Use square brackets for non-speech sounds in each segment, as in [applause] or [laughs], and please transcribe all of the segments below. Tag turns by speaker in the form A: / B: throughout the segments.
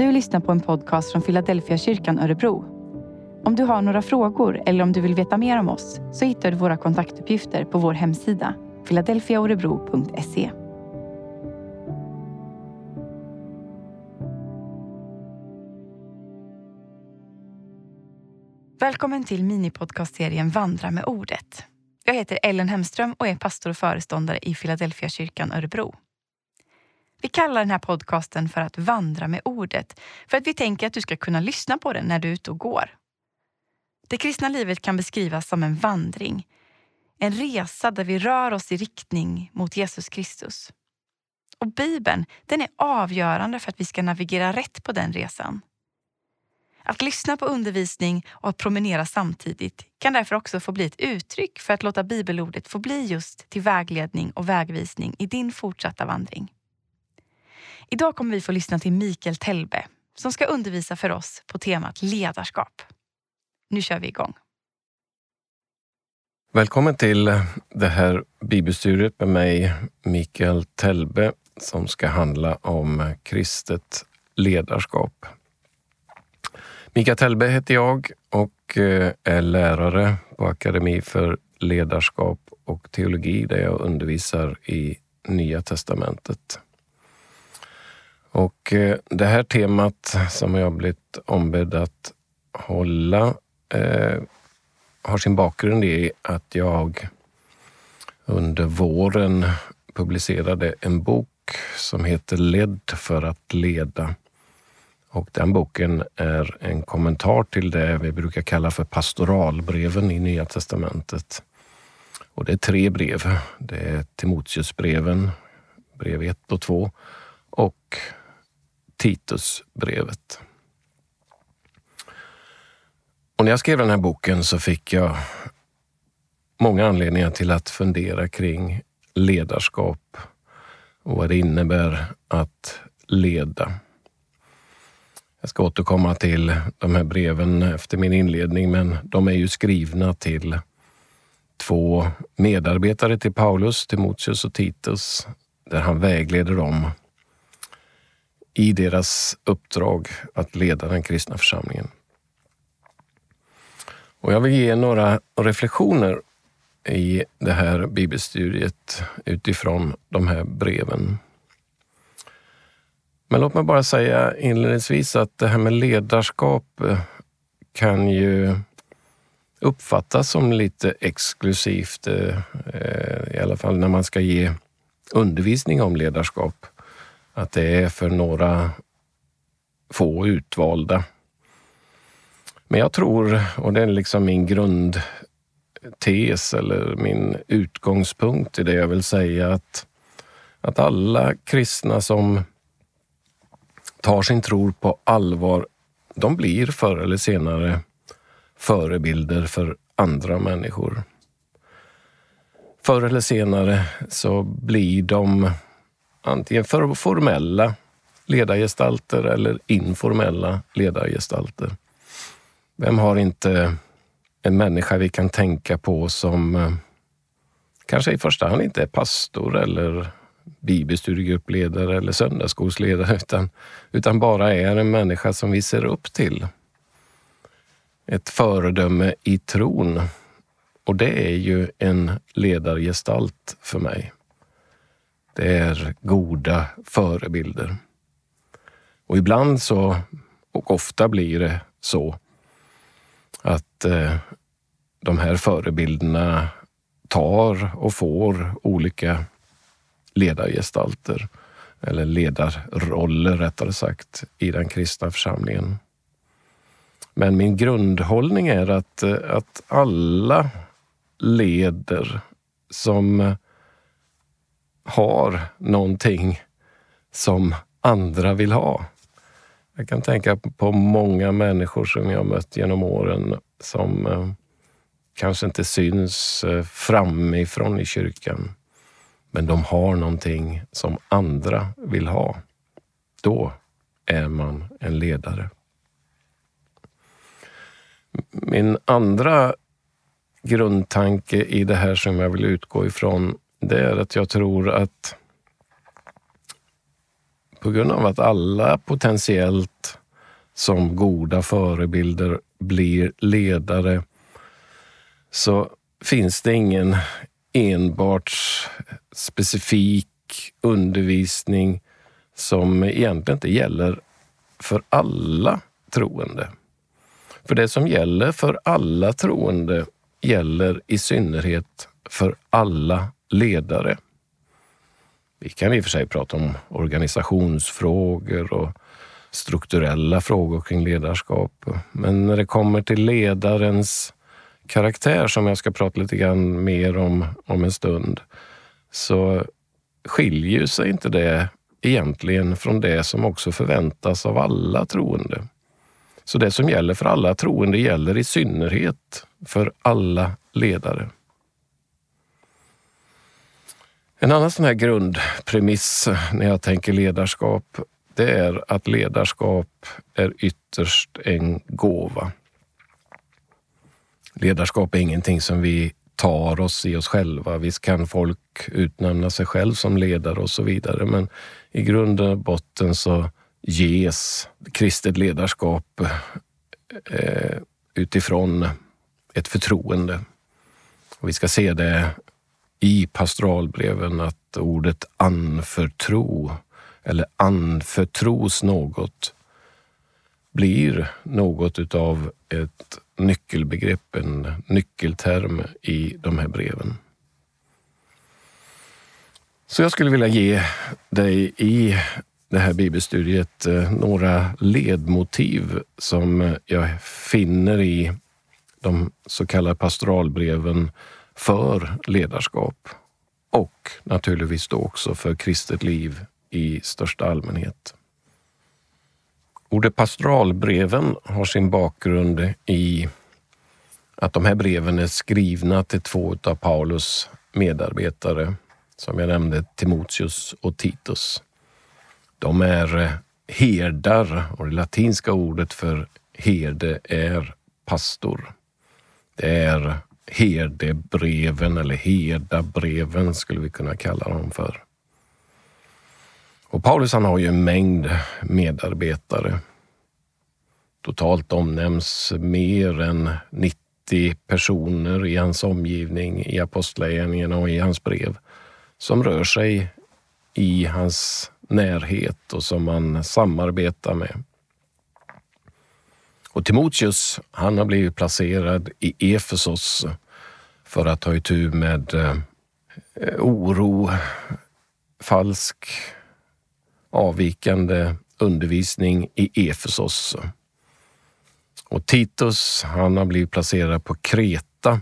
A: Du lyssnar på en podcast från Philadelphia kyrkan Örebro. Om du har några frågor eller om du vill veta mer om oss så hittar du våra kontaktuppgifter på vår hemsida philadelphiaorebro.se. Välkommen till minipodcastserien Vandra med ordet. Jag heter Ellen Hemström och är pastor och föreståndare i Philadelphia kyrkan Örebro. Vi kallar den här podcasten för att vandra med ordet för att vi tänker att du ska kunna lyssna på den när du är ute och går. Det kristna livet kan beskrivas som en vandring. En resa där vi rör oss i riktning mot Jesus Kristus. Och Bibeln den är avgörande för att vi ska navigera rätt på den resan. Att lyssna på undervisning och att promenera samtidigt kan därför också få bli ett uttryck för att låta bibelordet få bli just till vägledning och vägvisning i din fortsatta vandring. Idag kommer vi få lyssna till Mikael Telbe som ska undervisa för oss på temat ledarskap. Nu kör vi igång.
B: Välkommen till det här bibelstudiet med mig, Mikael Telbe, som ska handla om kristet ledarskap. Mikael Telbe heter jag och eh, är lärare på Akademi för ledarskap och teologi där jag undervisar i Nya testamentet. Och eh, det här temat som jag blivit ombedd att hålla eh, har sin bakgrund i att jag under våren publicerade en bok som heter Ledd för att leda. Och den boken är en kommentar till det vi brukar kalla för pastoralbreven i Nya testamentet. Och det är tre brev. Det är Timoteusbreven, brev 1 och 2 och Titusbrevet. Och när jag skrev den här boken så fick jag många anledningar till att fundera kring ledarskap och vad det innebär att leda. Jag ska återkomma till de här breven efter min inledning, men de är ju skrivna till två medarbetare till Paulus, Timoteus och Titus, där han vägleder dem i deras uppdrag att leda den kristna församlingen. Och jag vill ge några reflektioner i det här bibelstudiet utifrån de här breven. Men låt mig bara säga inledningsvis att det här med ledarskap eh, kan ju uppfattas som lite exklusivt, eh, eh, i alla fall när man ska ge undervisning om ledarskap att det är för några få utvalda. Men jag tror, och det är liksom min grundtes eller min utgångspunkt i det jag vill säga, att, att alla kristna som tar sin tro på allvar, de blir förr eller senare förebilder för andra människor. Förr eller senare så blir de antingen för formella ledargestalter eller informella ledargestalter. Vem har inte en människa vi kan tänka på som eh, kanske i första hand inte är pastor eller bibelstudiegruppledare eller söndagsskolsledare utan, utan bara är en människa som vi ser upp till. Ett föredöme i tron. Och det är ju en ledargestalt för mig. Det är goda förebilder. Och ibland så, och ofta blir det så, att eh, de här förebilderna tar och får olika ledargestalter eller ledarroller rättare sagt i den kristna församlingen. Men min grundhållning är att, eh, att alla leder som har någonting som andra vill ha. Jag kan tänka på många människor som jag mött genom åren som eh, kanske inte syns eh, framifrån i kyrkan. Men de har någonting som andra vill ha. Då är man en ledare. Min andra grundtanke i det här som jag vill utgå ifrån det är att jag tror att på grund av att alla potentiellt som goda förebilder blir ledare så finns det ingen enbart specifik undervisning som egentligen inte gäller för alla troende. För det som gäller för alla troende gäller i synnerhet för alla ledare. Vi kan i och för sig prata om organisationsfrågor och strukturella frågor kring ledarskap. Men när det kommer till ledarens karaktär, som jag ska prata lite grann mer om om en stund, så skiljer sig inte det egentligen från det som också förväntas av alla troende. Så det som gäller för alla troende gäller i synnerhet för alla ledare. En annan sån här grundpremiss när jag tänker ledarskap, det är att ledarskap är ytterst en gåva. Ledarskap är ingenting som vi tar oss i oss själva. Visst kan folk utnämna sig själv som ledare och så vidare, men i grund och botten så ges kristet ledarskap eh, utifrån ett förtroende. Och vi ska se det i pastoralbreven att ordet anförtro eller anförtros något blir något utav ett nyckelbegrepp, en nyckelterm i de här breven. Så jag skulle vilja ge dig i det här bibelstudiet eh, några ledmotiv som jag finner i de så kallade pastoralbreven för ledarskap och naturligtvis då också för kristet liv i största allmänhet. Ordet pastoralbreven har sin bakgrund i att de här breven är skrivna till två av Paulus medarbetare, som jag nämnde, Timoteus och Titus. De är eh, herdar och det latinska ordet för herde är pastor. Det är herdebreven eller herdabreven skulle vi kunna kalla dem för. Och Paulus han har ju en mängd medarbetare. Totalt omnämns mer än 90 personer i hans omgivning i Apostlagärningarna och i hans brev som rör sig i hans närhet och som han samarbetar med. Och Timoteus, han har blivit placerad i Efesos för att ta itu med eh, oro, falsk avvikande undervisning i Efesos. Och Titus, han har blivit placerad på Kreta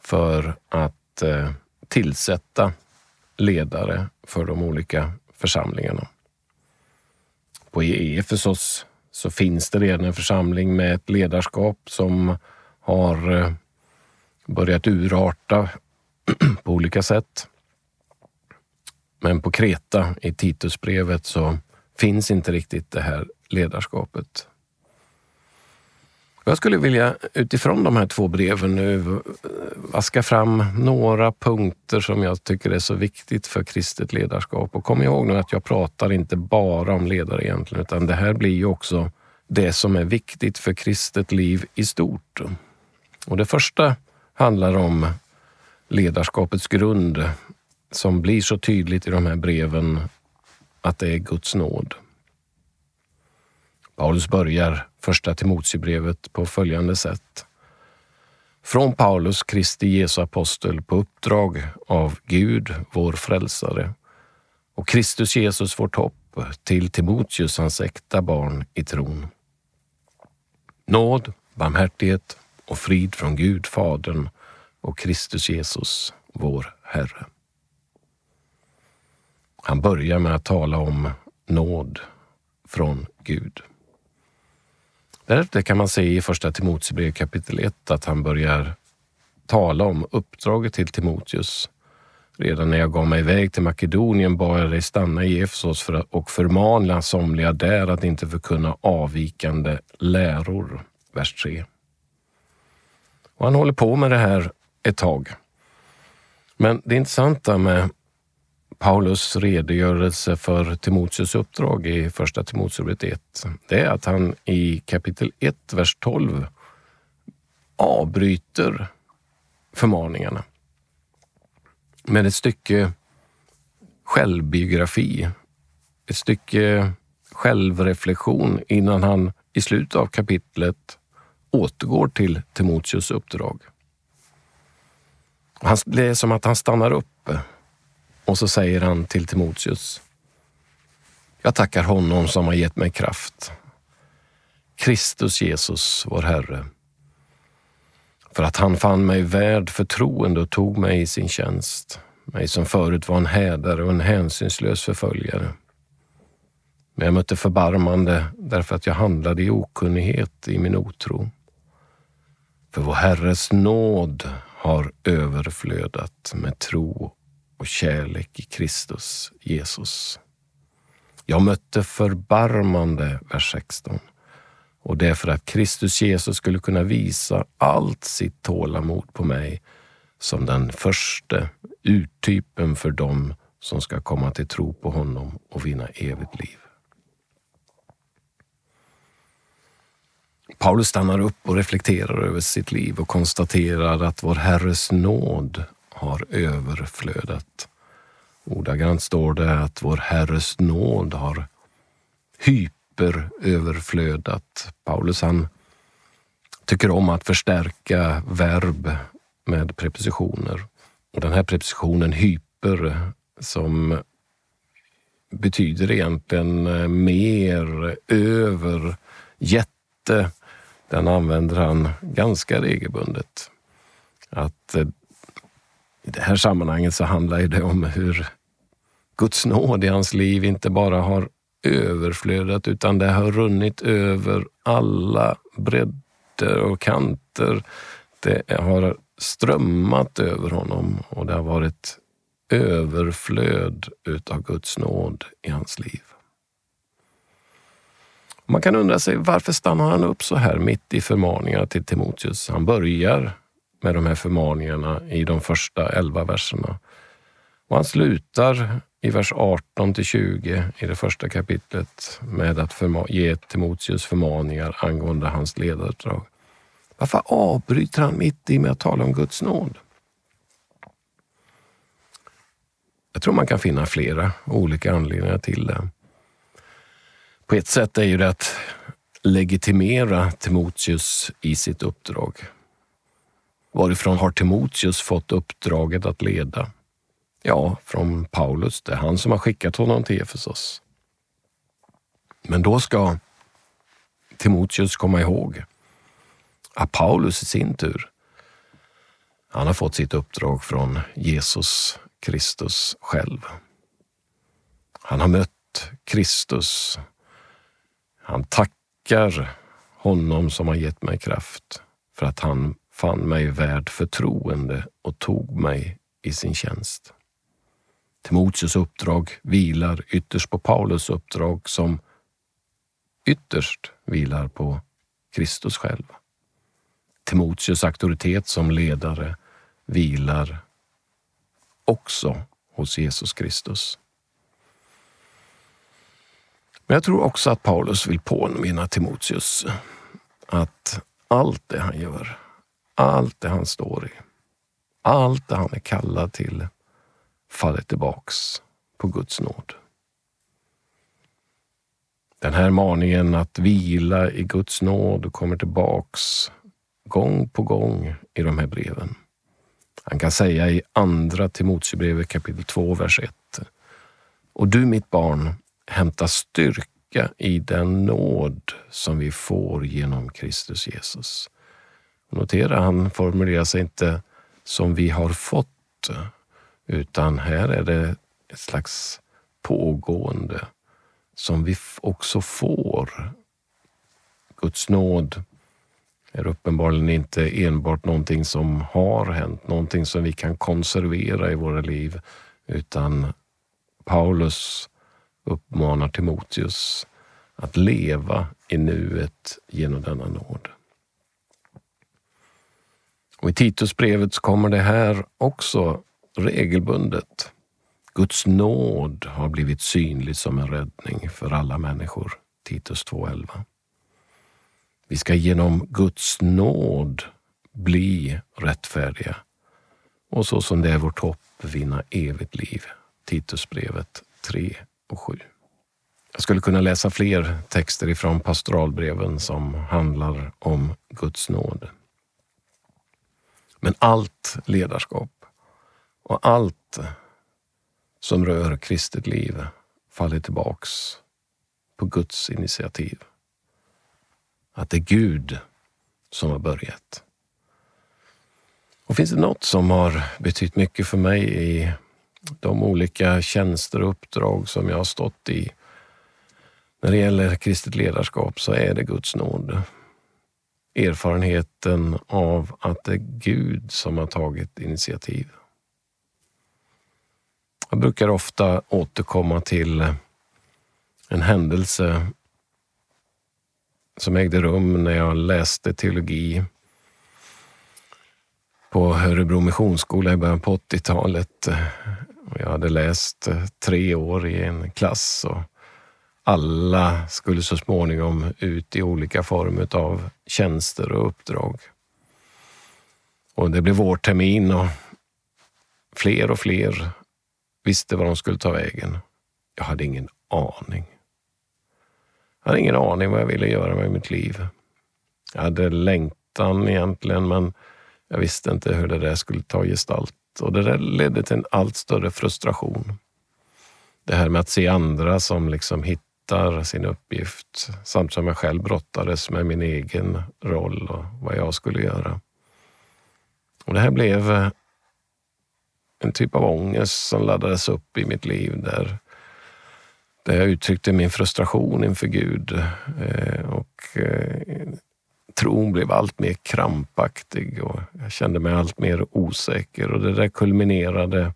B: för att eh, tillsätta ledare för de olika församlingarna. På e- Efesos så finns det redan en församling med ett ledarskap som har eh, börjat urarta [clears throat] på olika sätt. Men på Kreta i Titusbrevet så finns inte riktigt det här ledarskapet. Jag skulle vilja utifrån de här två breven nu eh, vaska fram några punkter som jag tycker är så viktigt för kristet ledarskap. Och kom ihåg nu att jag pratar inte bara om ledare egentligen, utan det här blir ju också det som är viktigt för kristet liv i stort. Och det första handlar om ledarskapets grund som blir så tydligt i de här breven att det är Guds nåd. Paulus börjar första Timoteusbrevet på följande sätt. Från Paulus, Kristi Jesu apostel, på uppdrag av Gud, vår frälsare, och Kristus Jesus, vårt hopp, till Timoteus, hans äkta barn i tron. Nåd, barmhärtighet och frid från Gud, Fadern och Kristus Jesus, vår Herre. Han börjar med att tala om nåd från Gud. Därefter kan man se i Första Timoteusbrevet kapitel 1 att han börjar tala om uppdraget till Timoteus. Redan när jag gav mig iväg till Makedonien bad jag dig stanna i Efesos och förmana somliga där att inte förkunna avvikande läror. Vers 3. Och han håller på med det här ett tag. Men det intressanta med Paulus redogörelse för Timoteus uppdrag i Första Timoteusbrevet 1, det är att han i kapitel 1, vers 12 avbryter förmaningarna med ett stycke självbiografi, ett stycke självreflektion innan han i slutet av kapitlet återgår till Timoteus uppdrag. Det är som att han stannar upp och så säger han till Timoteus. Jag tackar honom som har gett mig kraft. Kristus Jesus, vår Herre. För att han fann mig värd förtroende och tog mig i sin tjänst. Mig som förut var en hädare och en hänsynslös förföljare. Men jag mötte förbarmande därför att jag handlade i okunnighet i min otro. För vår Herres nåd har överflödat med tro och kärlek i Kristus Jesus. Jag mötte förbarmande, vers 16. Och det är för att Kristus Jesus skulle kunna visa allt sitt tålamod på mig som den första uttypen för dem som ska komma till tro på honom och vinna evigt liv. Paulus stannar upp och reflekterar över sitt liv och konstaterar att vår Herres nåd har överflödat. Ordagrant står det att vår Herres nåd har hyperöverflödat. Paulus han tycker om att förstärka verb med prepositioner. Och den här prepositionen hyper som betyder egentligen eh, mer, över, jätte. Den använder han ganska regelbundet. Att eh, i det här sammanhanget så handlar det om hur Guds nåd i hans liv inte bara har överflödat utan det har runnit över alla bredder och kanter. Det har strömmat över honom och det har varit överflöd utav Guds nåd i hans liv. Man kan undra sig varför stannar han upp så här mitt i förmaningarna till Timoteus? Han börjar med de här förmaningarna i de första elva verserna. Och han slutar i vers 18 till 20 i det första kapitlet med att ge Timoteus förmaningar angående hans ledaruppdrag. Varför avbryter han mitt i med att tala om Guds nåd? Jag tror man kan finna flera olika anledningar till det. På ett sätt är ju det att legitimera Timoteus i sitt uppdrag. Varifrån har Timoteus fått uppdraget att leda? Ja, från Paulus. Det är han som har skickat honom till Efesos. Men då ska Timoteus komma ihåg att Paulus i sin tur, han har fått sitt uppdrag från Jesus Kristus själv. Han har mött Kristus. Han tackar honom som har gett mig kraft för att han fann mig värd förtroende och tog mig i sin tjänst. Timoteus uppdrag vilar ytterst på Paulus uppdrag som ytterst vilar på Kristus själv. Timoteus auktoritet som ledare vilar också hos Jesus Kristus. Men jag tror också att Paulus vill påminna Timoteus att allt det han gör, allt det han står i, allt det han är kallad till faller tillbaks på Guds nåd. Den här maningen att vila i Guds nåd kommer tillbaks gång på gång i de här breven. Han kan säga i Andra Timoteusbrevet kapitel 2, vers 1. Och du mitt barn, hämta styrka i den nåd som vi får genom Kristus Jesus. Notera, han formulerar sig inte som vi har fått, utan här är det ett slags pågående som vi också får. Guds nåd är uppenbarligen inte enbart någonting som har hänt, någonting som vi kan konservera i våra liv, utan Paulus uppmanar Timoteus att leva i nuet genom denna nåd. Och I Titusbrevet kommer det här också regelbundet. Guds nåd har blivit synlig som en räddning för alla människor. Titus 2.11. Vi ska genom Guds nåd bli rättfärdiga och så som det är vårt hopp vinna evigt liv. Titusbrevet 3 och 7. Jag skulle kunna läsa fler texter ifrån pastoralbreven som handlar om Guds nåd. Men allt ledarskap och allt som rör kristet liv faller tillbaks på Guds initiativ. Att det är Gud som har börjat. Och finns det något som har betytt mycket för mig i de olika tjänster och uppdrag som jag har stått i när det gäller kristet ledarskap så är det Guds nåd. Erfarenheten av att det är Gud som har tagit initiativ. Jag brukar ofta återkomma till en händelse som ägde rum när jag läste teologi på Örebro Missionsskola i början på 80-talet. Jag hade läst tre år i en klass och alla skulle så småningom ut i olika former av tjänster och uppdrag. Och det blev vårtermin och fler och fler visste var de skulle ta vägen. Jag hade ingen aning. Jag hade ingen aning vad jag ville göra med mitt liv. Jag hade längtan egentligen, men jag visste inte hur det där skulle ta gestalt. Och det där ledde till en allt större frustration. Det här med att se andra som liksom hittar sin uppgift samt som jag själv brottades med min egen roll och vad jag skulle göra. Och Det här blev eh, en typ av ångest som laddades upp i mitt liv där, där jag uttryckte min frustration inför Gud. Eh, och eh, Tron blev allt mer krampaktig och jag kände mig allt mer osäker och det där kulminerade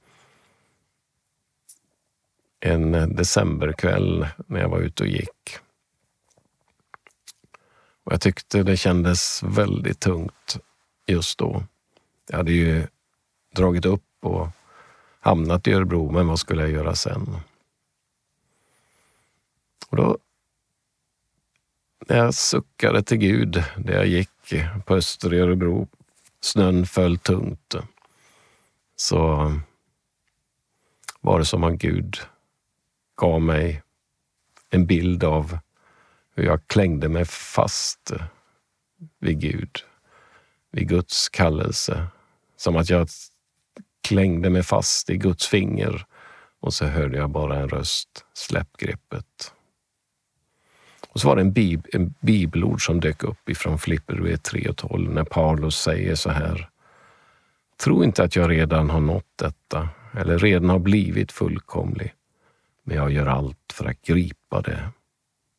B: en eh, decemberkväll när jag var ute och gick. Och jag tyckte det kändes väldigt tungt just då. Jag hade ju dragit upp och hamnat i Örebro, men vad skulle jag göra sen? Och då, när jag suckade till Gud, där jag gick på Öster i Örebro, snön föll tungt, så var det som att Gud gav mig en bild av hur jag klängde mig fast vid Gud, vid Guds kallelse. Som att jag klängde mig fast i Guds finger och så hörde jag bara en röst, släpp greppet. Och så var det en, bib en bibelord som dök upp ifrån Filipperbrevet 3 och 12 när Paulus säger så här. Tro inte att jag redan har nått detta eller redan har blivit fullkomlig, men jag gör allt för att gripa det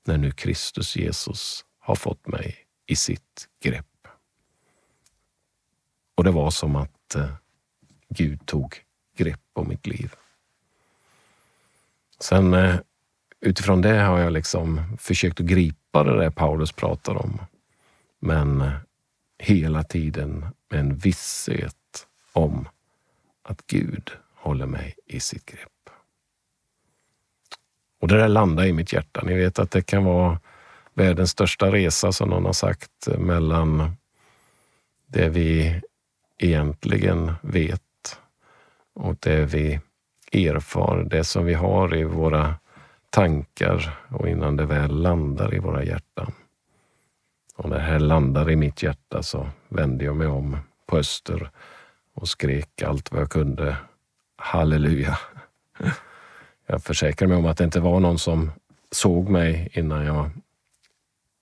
B: när nu Kristus Jesus har fått mig i sitt grepp. Och det var som att eh, Gud tog grepp om mitt liv. Sen eh, utifrån det har jag liksom försökt att gripa det där Paulus pratar om. Men eh, hela tiden med en visshet om att Gud håller mig i sitt grepp. Och det där landar i mitt hjärta. Ni vet att det kan vara världens största resa som någon har sagt mellan det vi egentligen vet och det vi erfar, det som vi har i våra tankar och innan det väl landar i våra hjärtan. Och när det här landar i mitt hjärta så vände jag mig om på öster och skrek allt vad jag kunde. Halleluja! Jag försäkrar mig om att det inte var någon som såg mig innan jag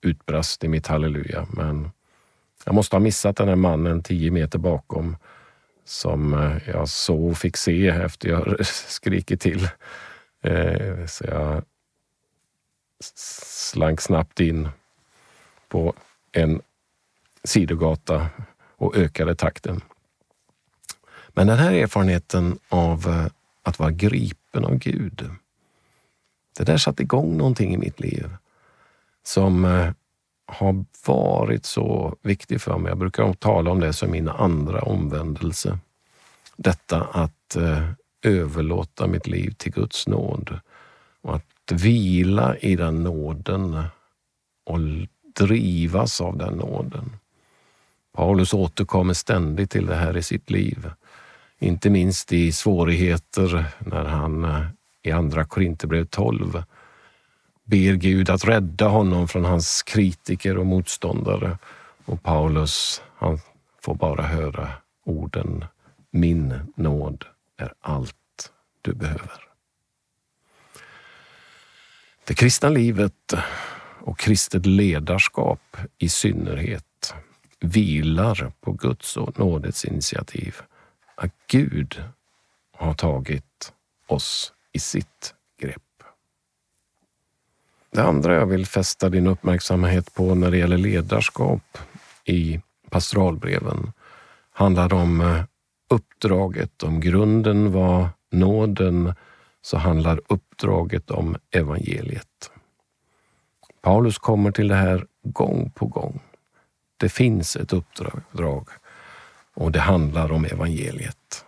B: utbrast i mitt halleluja. Men jag måste ha missat den här mannen tio meter bakom som eh, jag såg och fick se efter jag [laughs] skrikit till. Eh, så jag slank snabbt in på en sidogata och ökade takten. Men den här erfarenheten av eh, att vara gripen av Gud, det där satte igång någonting i mitt liv som eh, har varit så viktig för mig. Jag brukar tala om det som min andra omvändelse. Detta att eh, överlåta mitt liv till Guds nåd och att vila i den nåden och drivas av den nåden. Paulus återkommer ständigt till det här i sitt liv. Inte minst i svårigheter när han eh, i Andra Korinthierbrevet 12 ber Gud att rädda honom från hans kritiker och motståndare. Och Paulus, han får bara höra orden Min nåd är allt du behöver. Det kristna livet och kristet ledarskap i synnerhet vilar på Guds och nådets initiativ. Att Gud har tagit oss i sitt grepp. Det andra jag vill fästa din uppmärksamhet på när det gäller ledarskap i pastoralbreven handlar om eh, uppdraget. Om grunden var nåden så handlar uppdraget om evangeliet. Paulus kommer till det här gång på gång. Det finns ett uppdrag och det handlar om evangeliet.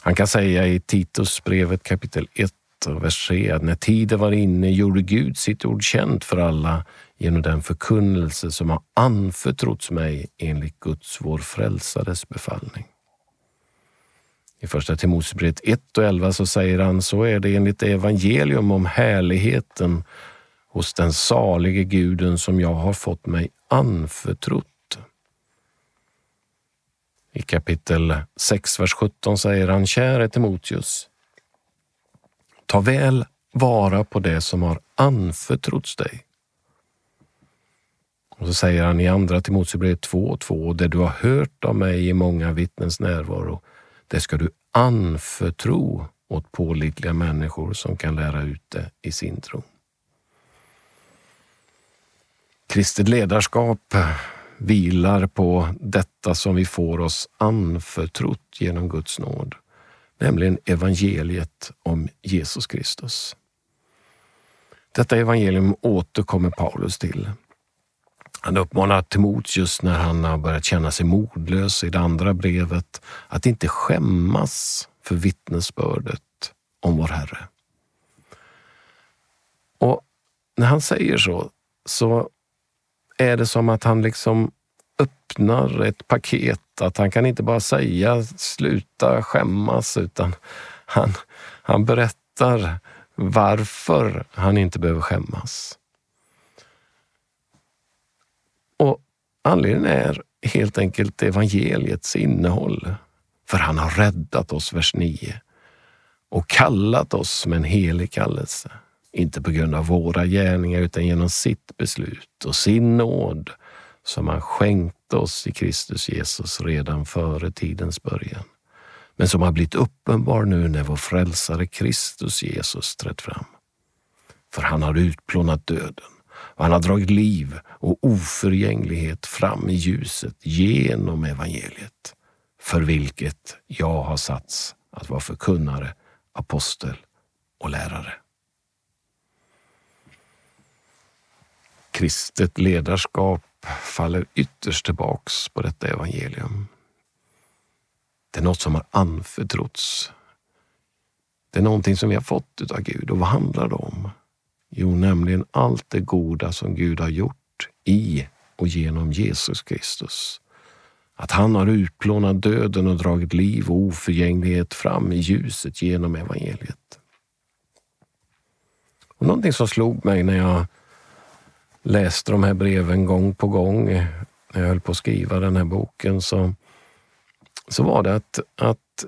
B: Han kan säga i Titusbrevet kapitel 1 och vers 3 att när tiden var inne gjorde Gud sitt ord känt för alla genom den förkunnelse som har anförtrotts mig enligt Guds, vår frälsares befallning. I första Timoteusbrevet 1 och 11 så säger han, så är det enligt evangelium om härligheten hos den salige guden som jag har fått mig anförtrott. I kapitel 6, vers 17 säger han, käre Timoteus, ta väl vara på det som har anförtrotts dig. Och så säger han i andra Timoteusbrevet 2 och 2, det du har hört av mig i många vittnens närvaro, det ska du anförtro åt pålitliga människor som kan lära ut det i sin tro. Kristet ledarskap vilar på detta som vi får oss anförtrott genom Guds nåd, nämligen evangeliet om Jesus Kristus. Detta evangelium återkommer Paulus till. Han uppmanar Timoteus när han har börjat känna sig modlös i det andra brevet att inte skämmas för vittnesbördet om vår Herre. Och när han säger så, så är det som att han liksom öppnar ett paket. Att han kan inte bara säga sluta skämmas, utan han, han berättar varför han inte behöver skämmas. Och anledningen är helt enkelt evangeliets innehåll. För han har räddat oss, vers 9, och kallat oss med en helig kallelse. Inte på grund av våra gärningar utan genom sitt beslut och sin nåd som han skänkte oss i Kristus Jesus redan före tidens början. Men som har blivit uppenbar nu när vår frälsare Kristus Jesus trätt fram. För han har utplånat döden och han har dragit liv och oförgänglighet fram i ljuset genom evangeliet, för vilket jag har satts att vara förkunnare, apostel och lärare. Kristet ledarskap faller ytterst tillbaks på detta evangelium. Det är något som har anförtrotts. Det är någonting som vi har fått av Gud. Och vad handlar det om? Jo, nämligen allt det goda som Gud har gjort i och genom Jesus Kristus. Att han har utplånat döden och dragit liv och oförgänglighet fram i ljuset genom evangeliet. Och någonting som slog mig när jag läste de här breven gång på gång när jag höll på att skriva den här boken så, så var det att, att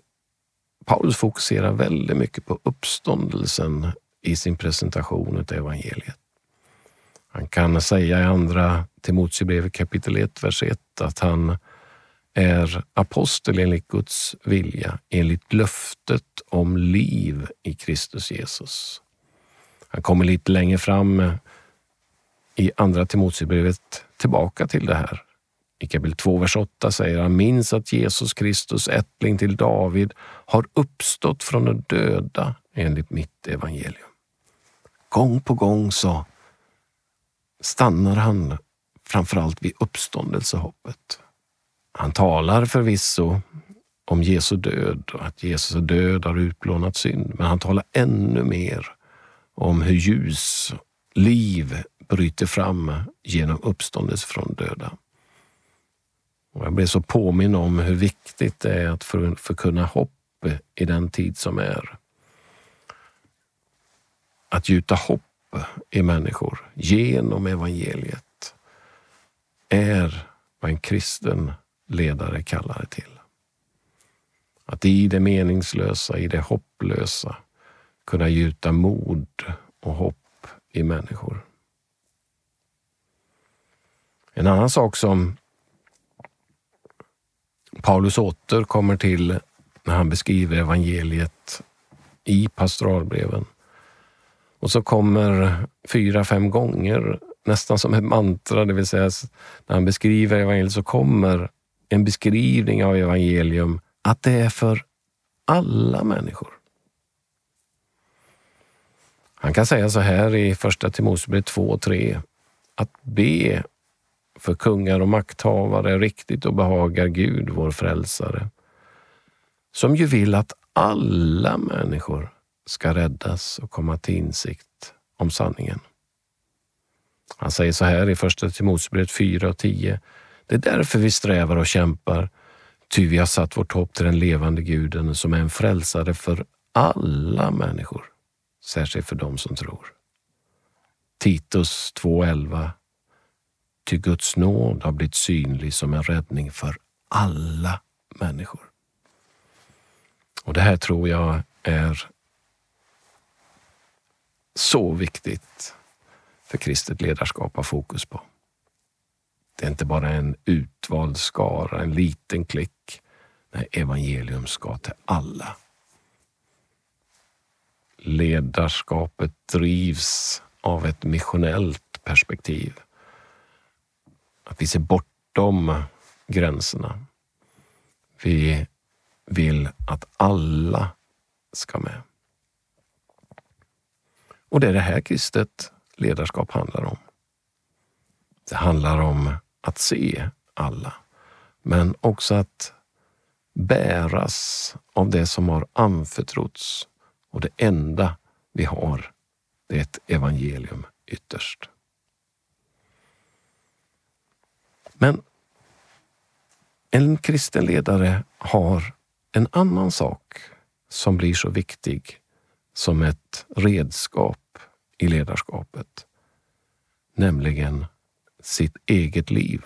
B: Paulus fokuserar väldigt mycket på uppståndelsen i sin presentation av evangeliet. Han kan säga i andra Timoteusbrevet kapitel 1, vers 1 att han är apostel enligt Guds vilja, enligt löftet om liv i Kristus Jesus. Han kommer lite längre fram i Andra Timoteusbrevet tillbaka till det här. I kapitel 2, vers 8 säger han, minns att Jesus Kristus, ättling till David, har uppstått från de döda enligt mitt evangelium. Gång på gång så stannar han framförallt vid uppståndelsehoppet. Han talar förvisso om Jesu död och att Jesu död har utplånat synd. Men han talar ännu mer om hur ljus, liv bryter fram genom uppståndelse från döda. Och jag blev så påminn om hur viktigt det är att förkunna hopp i den tid som är. Att gjuta hopp i människor genom evangeliet är vad en kristen ledare kallar det till. Att i det meningslösa, i det hopplösa kunna gjuta mod och hopp i människor. En annan sak som Paulus återkommer till när han beskriver evangeliet i pastoralbreven. Och så kommer fyra, fem gånger, nästan som ett mantra, det vill säga när han beskriver evangeliet så kommer en beskrivning av evangelium att det är för alla människor. Han kan säga så här i första Timoteusbrevet 2 och 3. Att be för kungar och makthavare är riktigt och behagar Gud, vår frälsare. Som ju vill att alla människor ska räddas och komma till insikt om sanningen. Han säger så här i första Timoteusbrevet 4 och 10. Det är därför vi strävar och kämpar, ty vi har satt vårt hopp till den levande guden som är en frälsare för alla människor, särskilt för dem som tror. Titus 2.11 Ty Guds nåd har blivit synlig som en räddning för alla människor. Och det här tror jag är så viktigt för kristet ledarskap att ha fokus på. Det är inte bara en utvald skara, en liten klick. Nej, evangelium ska till alla. Ledarskapet drivs av ett missionellt perspektiv. Att vi ser bortom gränserna. Vi vill att alla ska med. Och det är det här kristet ledarskap handlar om. Det handlar om att se alla, men också att bäras av det som har anförtrotts. Och det enda vi har, det är ett evangelium ytterst. Men en kristen ledare har en annan sak som blir så viktig som ett redskap i ledarskapet. Nämligen sitt eget liv.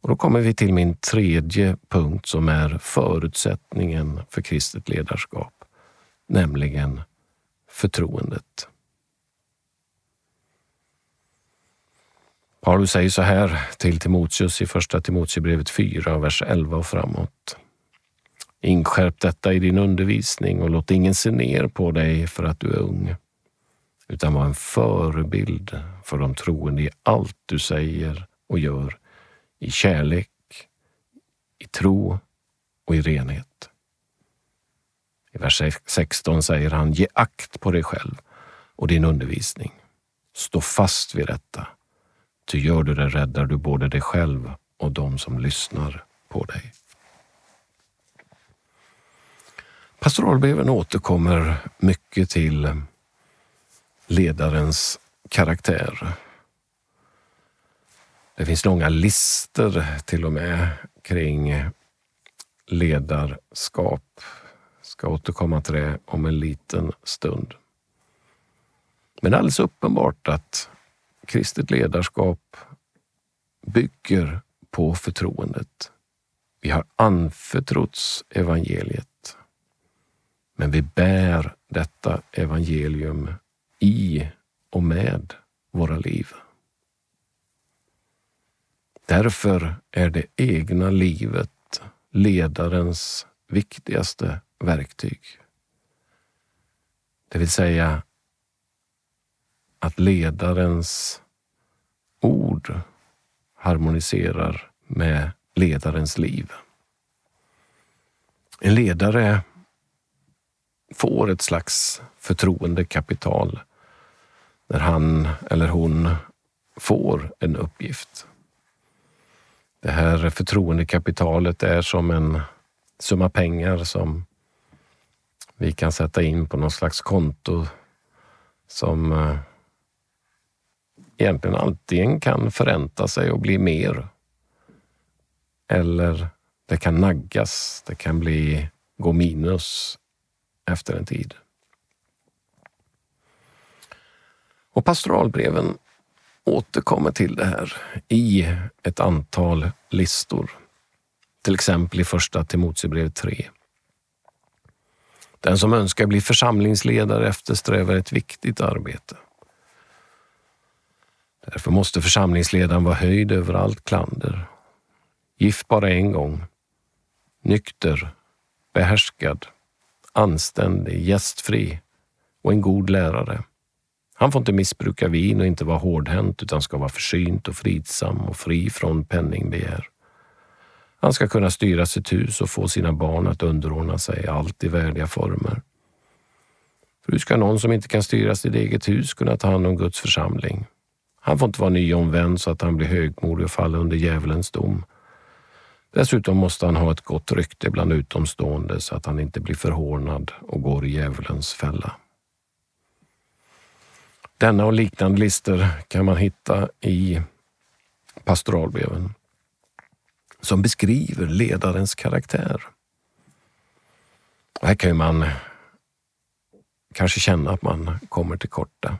B: Och då kommer vi till min tredje punkt som är förutsättningen för kristet ledarskap. Nämligen förtroendet. Paulus säger så här till Timoteus i första Timoteusbrevet 4, vers 11 och framåt. Inskärp detta i din undervisning och låt ingen se ner på dig för att du är ung, utan var en förebild för de troende i allt du säger och gör, i kärlek, i tro och i renhet. I vers 16 säger han, ge akt på dig själv och din undervisning. Stå fast vid detta Ty gör du det räddar du både dig själv och de som lyssnar på dig. Pastoralbreven återkommer mycket till ledarens karaktär. Det finns långa listor till och med kring ledarskap. Ska återkomma till det om en liten stund. Men det är alldeles uppenbart att kristet ledarskap bygger på förtroendet. Vi har anförtrotts evangeliet. Men vi bär detta evangelium i och med våra liv. Därför är det egna livet ledarens viktigaste verktyg. Det vill säga att ledarens ord harmoniserar med ledarens liv. En ledare får ett slags förtroendekapital när han eller hon får en uppgift. Det här förtroendekapitalet är som en summa pengar som vi kan sätta in på något slags konto som eh, egentligen antingen kan förränta sig och bli mer. Eller det kan naggas, det kan bli, gå minus efter en tid. Och pastoralbreven återkommer till det här i ett antal listor. Till exempel i första Timoteusbrevet 3. Den som önskar bli församlingsledare eftersträvar ett viktigt arbete. Därför måste församlingsledaren vara höjd över allt klander. Gift bara en gång. Nykter, behärskad, anständig, gästfri och en god lärare. Han får inte missbruka vin och inte vara hårdhänt utan ska vara försynt och fridsam och fri från penningbegär. Han ska kunna styra sitt hus och få sina barn att underordna sig allt i värdiga former. För hur ska någon som inte kan styra sitt eget hus kunna ta hand om Guds församling? Han får inte vara nyomvänd så att han blir högmodig och faller under djävulens dom. Dessutom måste han ha ett gott rykte bland utomstående så att han inte blir förhånad och går i djävulens fälla. Denna och liknande listor kan man hitta i pastoralbreven som beskriver ledarens karaktär. Och här kan man kanske känna att man kommer till korta.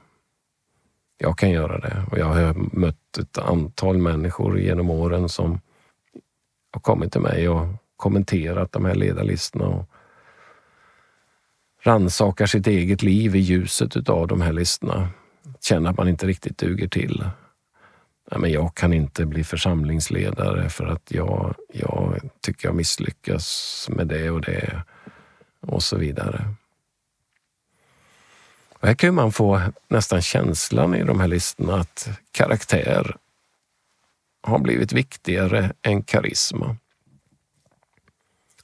B: Jag kan göra det och jag har mött ett antal människor genom åren som har kommit till mig och kommenterat de här ledarlistorna och rannsakar sitt eget liv i ljuset av de här listorna. Känner att man inte riktigt duger till. Nej, men jag kan inte bli församlingsledare för att jag, jag tycker jag misslyckas med det och det och så vidare. Och här kan man få nästan känslan i de här listorna att karaktär har blivit viktigare än karisma.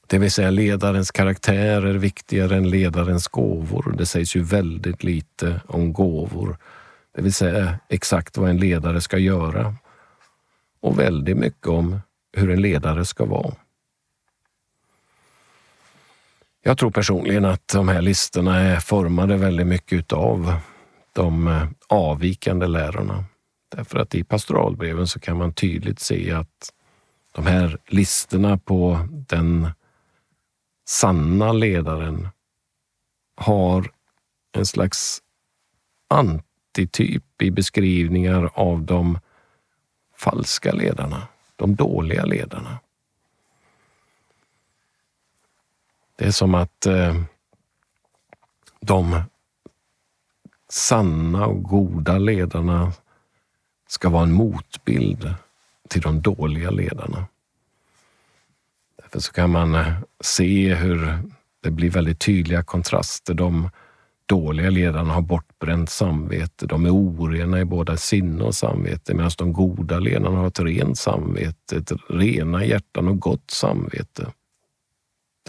B: Det vill säga ledarens karaktär är viktigare än ledarens gåvor. Det sägs ju väldigt lite om gåvor det vill säga exakt vad en ledare ska göra och väldigt mycket om hur en ledare ska vara. Jag tror personligen att de här listorna är formade väldigt mycket av de eh, avvikande lärorna. Därför att i pastoralbreven så kan man tydligt se att de här listorna på den sanna ledaren har en slags antityp i beskrivningar av de falska ledarna, de dåliga ledarna. Det är som att eh, de sanna och goda ledarna ska vara en motbild till de dåliga ledarna. Därför så kan man eh, se hur det blir väldigt tydliga kontraster. De dåliga ledarna har bortbränt samvete. De är orena i både sinne och samvete medan de goda ledarna har ett rent samvete, ett rena hjärtan och gott samvete.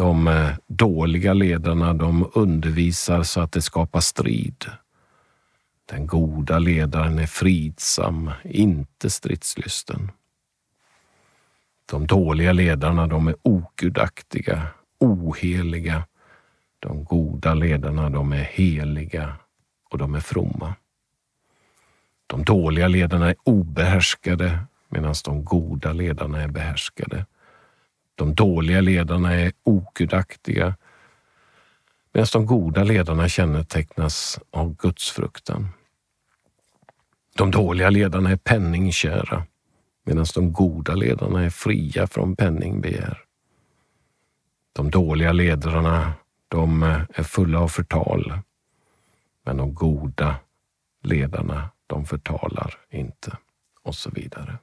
B: De eh, dåliga ledarna de undervisar så att det skapar strid. Den goda ledaren är fridsam, inte stridslysten. De dåliga ledarna de är ogudaktiga, oheliga de goda ledarna, de är heliga och de är fromma. De dåliga ledarna är obehärskade medan de goda ledarna är behärskade. De dåliga ledarna är ogudaktiga medan de goda ledarna kännetecknas av gudsfruktan. De dåliga ledarna är penningkära medan de goda ledarna är fria från penningbegär. De dåliga ledarna de är fulla av förtal. Men de goda ledarna, de förtalar inte. Och så vidare.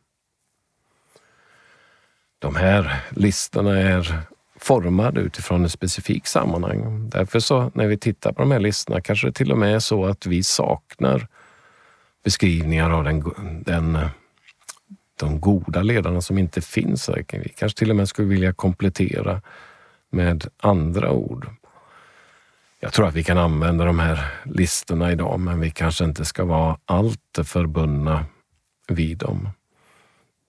B: De här listorna är formade utifrån ett specifikt sammanhang. Därför så när vi tittar på de här listorna kanske det till och med är så att vi saknar beskrivningar av den, den, eh, de goda ledarna som inte finns. Vi kanske till och med skulle vilja komplettera med andra ord. Jag tror att vi kan använda de här listorna idag, men vi kanske inte ska vara alltför förbundna vid dem.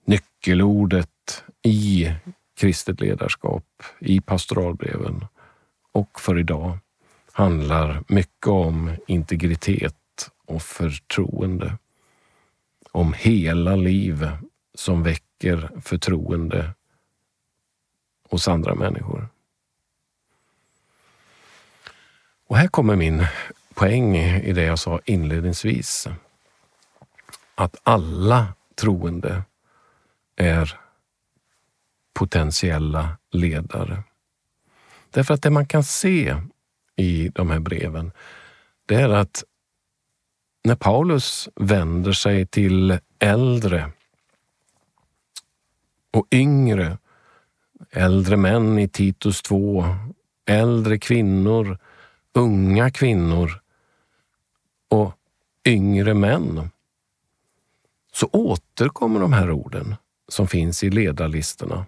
B: Nyckelordet i kristet ledarskap i pastoralbreven och för idag handlar mycket om integritet och förtroende. Om hela liv som väcker förtroende hos andra människor. Och här kommer min poäng i det jag sa inledningsvis. Att alla troende är potentiella ledare. Därför att det man kan se i de här breven, det är att när Paulus vänder sig till äldre och yngre, äldre män i Titus 2, äldre kvinnor, unga kvinnor och yngre män, så återkommer de här orden som finns i ledarlistorna.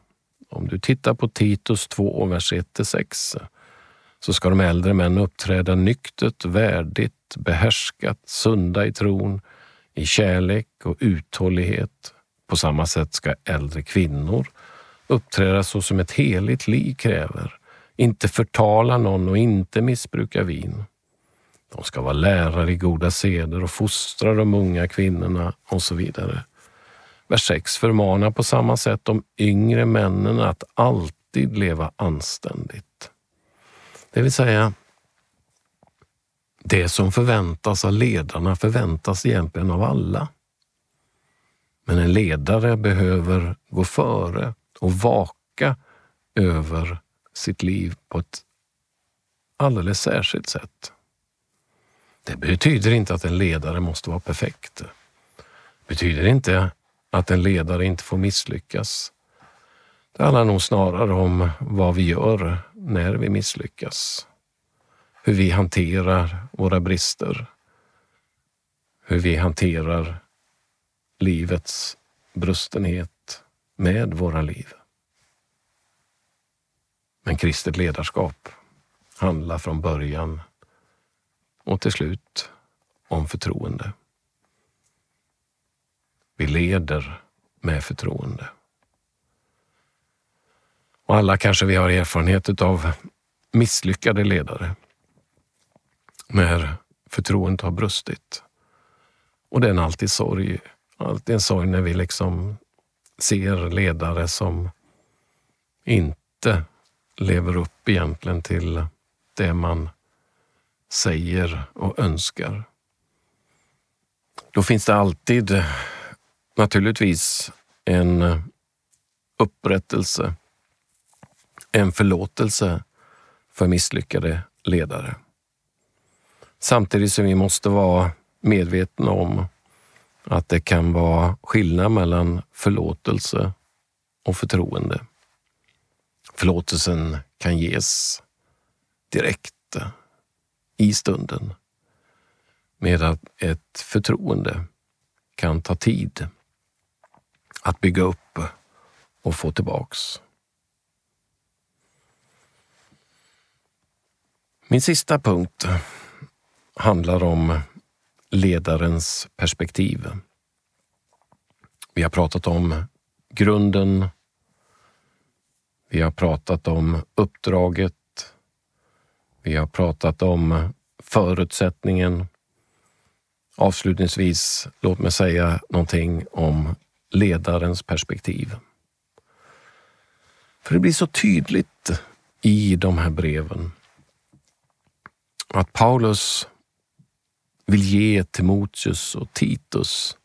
B: Om du tittar på Titus 2, vers 1-6 så ska de äldre män uppträda nyktert, värdigt, behärskat, sunda i tron, i kärlek och uthållighet. På samma sätt ska äldre kvinnor uppträda så som ett heligt liv kräver, inte förtala någon och inte missbruka vin. De ska vara lärare i goda seder och fostra de unga kvinnorna och så vidare. Vers 6 förmanar på samma sätt de yngre männen att alltid leva anständigt. Det vill säga, det som förväntas av ledarna förväntas egentligen av alla. Men en ledare behöver gå före och vaka över sitt liv på ett alldeles särskilt sätt. Det betyder inte att en ledare måste vara perfekt. Det betyder inte att en ledare inte får misslyckas. Det handlar nog snarare om vad vi gör när vi misslyckas. Hur vi hanterar våra brister. Hur vi hanterar livets brustenhet med våra liv. Men kristet ledarskap handlar från början och till slut om förtroende. Vi leder med förtroende. Och alla kanske vi har erfarenhet av misslyckade ledare. När förtroendet har brustit. Och det är en alltid sorg. Alltid en sorg när vi liksom ser ledare som inte lever upp egentligen till det man säger och önskar. Då finns det alltid naturligtvis en eh, upprättelse, en förlåtelse för misslyckade ledare. Samtidigt som vi måste vara medvetna om att det kan vara skillnad mellan förlåtelse och förtroende. Förlåtelsen kan ges direkt i stunden. Medan ett förtroende kan ta tid att bygga upp och få tillbaks. Min sista punkt handlar om ledarens perspektiv. Vi har pratat om grunden. Vi har pratat om uppdraget. Vi har pratat om förutsättningen. Avslutningsvis, låt mig säga någonting om ledarens perspektiv. För det blir så tydligt i de här breven att Paulus vill ge Timoteus och Titus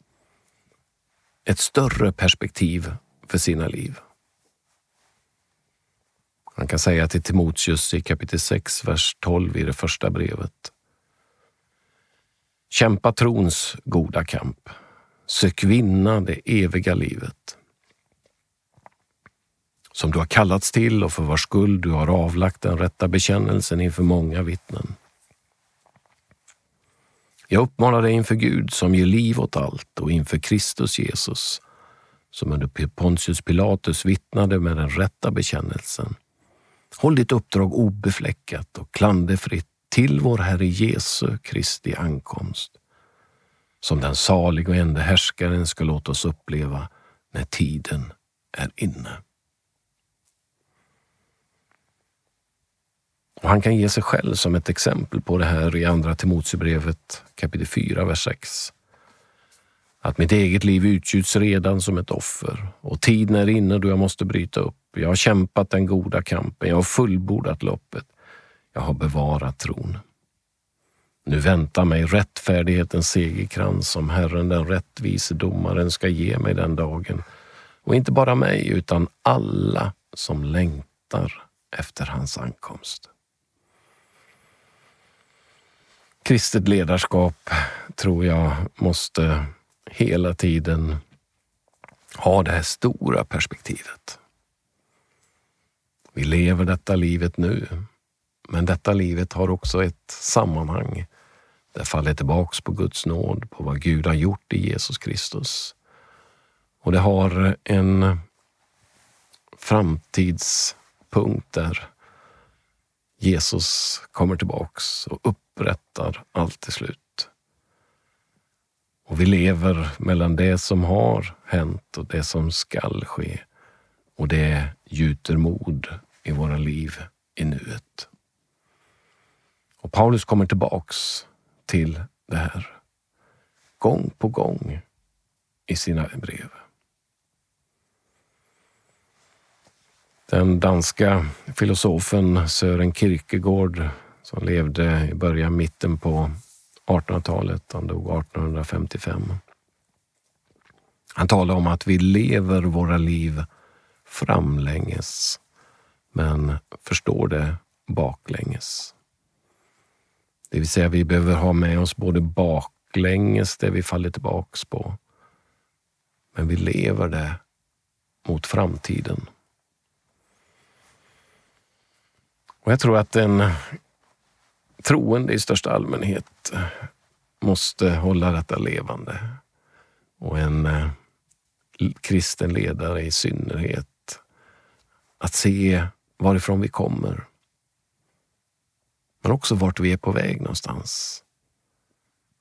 B: ett större perspektiv för sina liv. Han kan säga till Timoteus i kapitel 6, vers 12 i det första brevet. Kämpa trons goda kamp. Sök vinna det eviga livet. Som du har kallats till och för vars skull du har avlagt den rätta bekännelsen inför många vittnen. Jag uppmanar dig inför Gud som ger liv åt allt och inför Kristus Jesus som under Pontius Pilatus vittnade med den rätta bekännelsen Håll ditt uppdrag obefläckat och klanderfritt till vår Herre Jesu Kristi ankomst, som den salig och ende härskaren ska låta oss uppleva när tiden är inne. Och han kan ge sig själv som ett exempel på det här i Andra Timoteusbrevet kapitel 4, vers 6. Att mitt eget liv utgjuts redan som ett offer och tiden är inne då jag måste bryta upp. Jag har kämpat den goda kampen, jag har fullbordat loppet, jag har bevarat tron. Nu väntar mig rättfärdighetens segerkrans som Herren den rättvise domaren ska ge mig den dagen. Och inte bara mig, utan alla som längtar efter hans ankomst. Kristet ledarskap tror jag måste hela tiden ha det här stora perspektivet. Vi lever detta livet nu, men detta livet har också ett sammanhang. Det faller tillbaks på Guds nåd, på vad Gud har gjort i Jesus Kristus. Och det har en framtidspunkt där Jesus kommer tillbaks och upprättar allt till slut. Och vi lever mellan det som har hänt och det som skall ske. Och det gjuter mod i våra liv i nuet. Och Paulus kommer tillbaks till det här gång på gång i sina brev. Den danska filosofen Sören Kierkegaard som levde i början, mitten på 1800-talet. Han dog 1855. Han talar om att vi lever våra liv framlänges, men förstår det baklänges. Det vill säga, vi behöver ha med oss både baklänges, det vi faller tillbaks på, men vi lever det mot framtiden. Och Jag tror att en troende i största allmänhet måste hålla detta levande. Och en eh, kristen ledare i synnerhet. Att se varifrån vi kommer. Men också vart vi är på väg någonstans.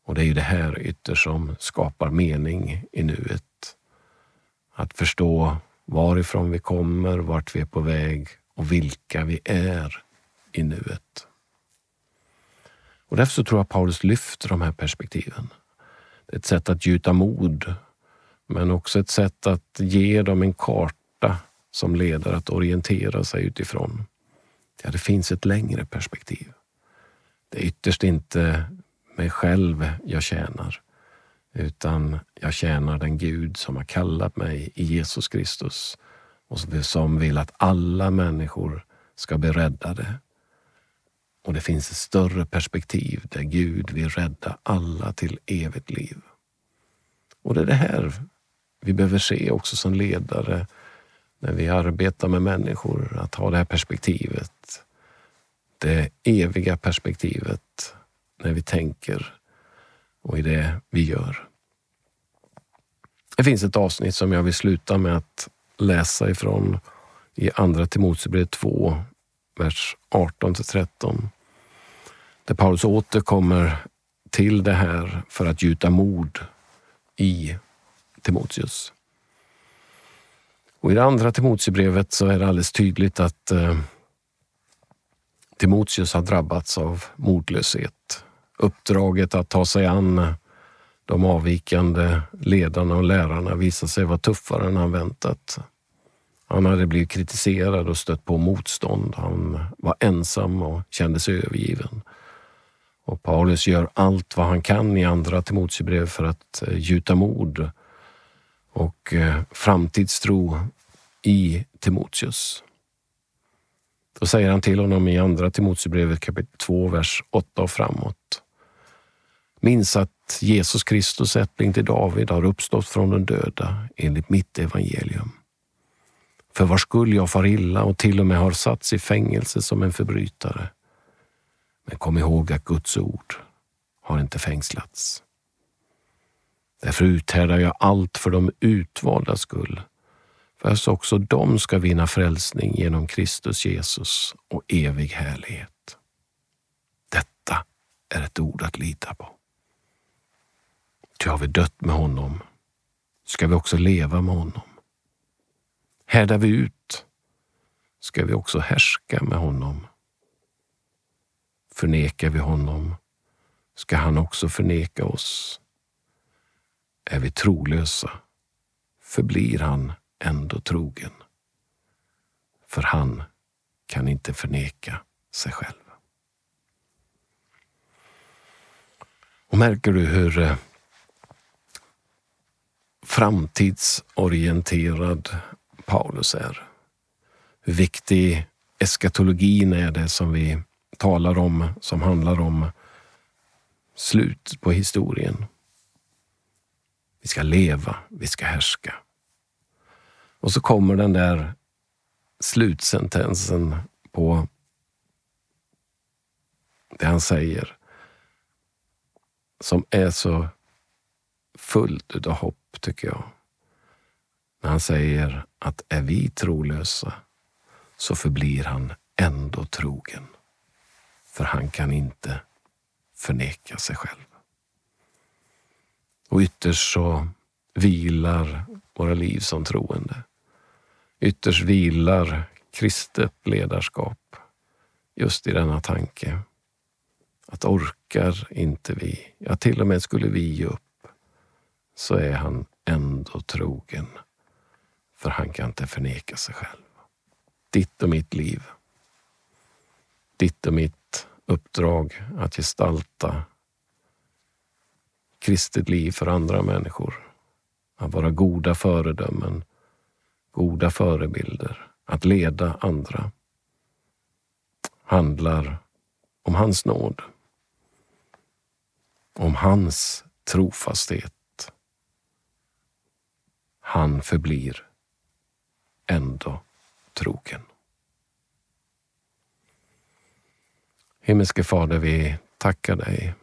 B: Och det är ju det här ytterst som skapar mening i nuet. Att förstå varifrån vi kommer, vart vi är på väg och vilka vi är i nuet. Och därför så tror jag Paulus lyfter de här perspektiven. Det är ett sätt att gjuta mod, men också ett sätt att ge dem en karta som leder att orientera sig utifrån. Ja, det finns ett längre perspektiv. Det är ytterst inte mig själv jag tjänar, utan jag tjänar den Gud som har kallat mig i Jesus Kristus och som vill att alla människor ska bli räddade och det finns ett större perspektiv där Gud vill rädda alla till evigt liv. Och det är det här vi behöver se också som ledare när vi arbetar med människor, att ha det här perspektivet. Det eviga perspektivet när vi tänker och i det vi gör. Det finns ett avsnitt som jag vill sluta med att läsa ifrån i Andra Timoteusbrevet 2, vers 18 till 13. Där Paulus återkommer till det här för att gjuta mod i Timoteus. Och I det andra Timoteusbrevet så är det alldeles tydligt att eh, Timoteus har drabbats av modlöshet. Uppdraget att ta sig an de avvikande ledarna och lärarna visade sig vara tuffare än han väntat. Han hade blivit kritiserad och stött på motstånd. Han var ensam och kände sig övergiven. Och Paulus gör allt vad han kan i andra Timoteusbrev för att eh, gjuta mod och eh, framtidstro i Timoteus. Då säger han till honom i andra Timoteusbrevet kapitel 2, vers 8 och framåt. Minns att Jesus Kristus, ättling till David, har uppstått från de döda enligt mitt evangelium. För vars skull jag far illa och till och med har satts i fängelse som en förbrytare. Men kom ihåg att Guds ord har inte fängslats. Därför uthärdar jag allt för de utvalda skull, för också de ska vinna frälsning genom Kristus Jesus och evig härlighet. Detta är ett ord att lita på. Ty har vi dött med honom ska vi också leva med honom. Härdar vi ut ska vi också härska med honom Förnekar vi honom ska han också förneka oss. Är vi trolösa förblir han ändå trogen. För han kan inte förneka sig själv. Och märker du hur eh, framtidsorienterad Paulus är? Hur viktig eskatologin är det som vi talar om, som handlar om slut på historien. Vi ska leva, vi ska härska. Och så kommer den där slutsentensen på det han säger som är så fullt av hopp, tycker jag. När han säger att är vi trolösa så förblir han ändå trogen. För han kan inte förneka sig själv. Och ytterst så vilar våra liv som troende. Ytterst vilar kristet ledarskap just i denna tanke. Att orkar inte vi, ja till och med skulle vi ge upp, så är han ändå trogen. För han kan inte förneka sig själv. Ditt och mitt liv. Ditt och mitt uppdrag att gestalta kristet liv för andra människor. Att vara goda föredömen, goda förebilder, att leda andra handlar om hans nåd. Om hans trofasthet. Han förblir ändå trogen. Himmelske Fader, vi tackar dig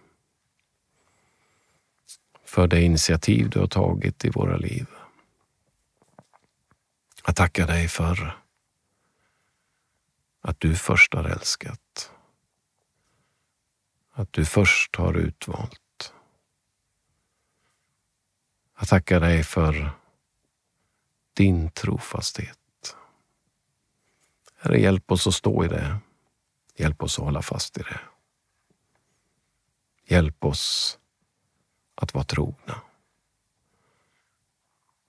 B: för det initiativ du har tagit i våra liv. Jag tackar dig för att du först har älskat. Att du först har utvalt. Jag tackar dig för din trofasthet. Herre, hjälp oss att stå i det. Hjälp oss att hålla fast i det. Hjälp oss att vara trogna.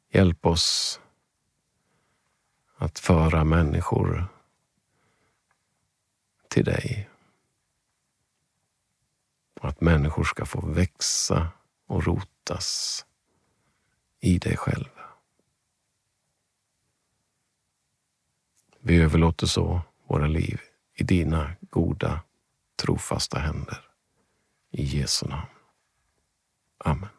B: Hjälp oss att föra människor till dig. Och att människor ska få växa och rotas i dig själv. Vi överlåter så våra liv i dina goda, trofasta händer. I Jesu namn. Amen.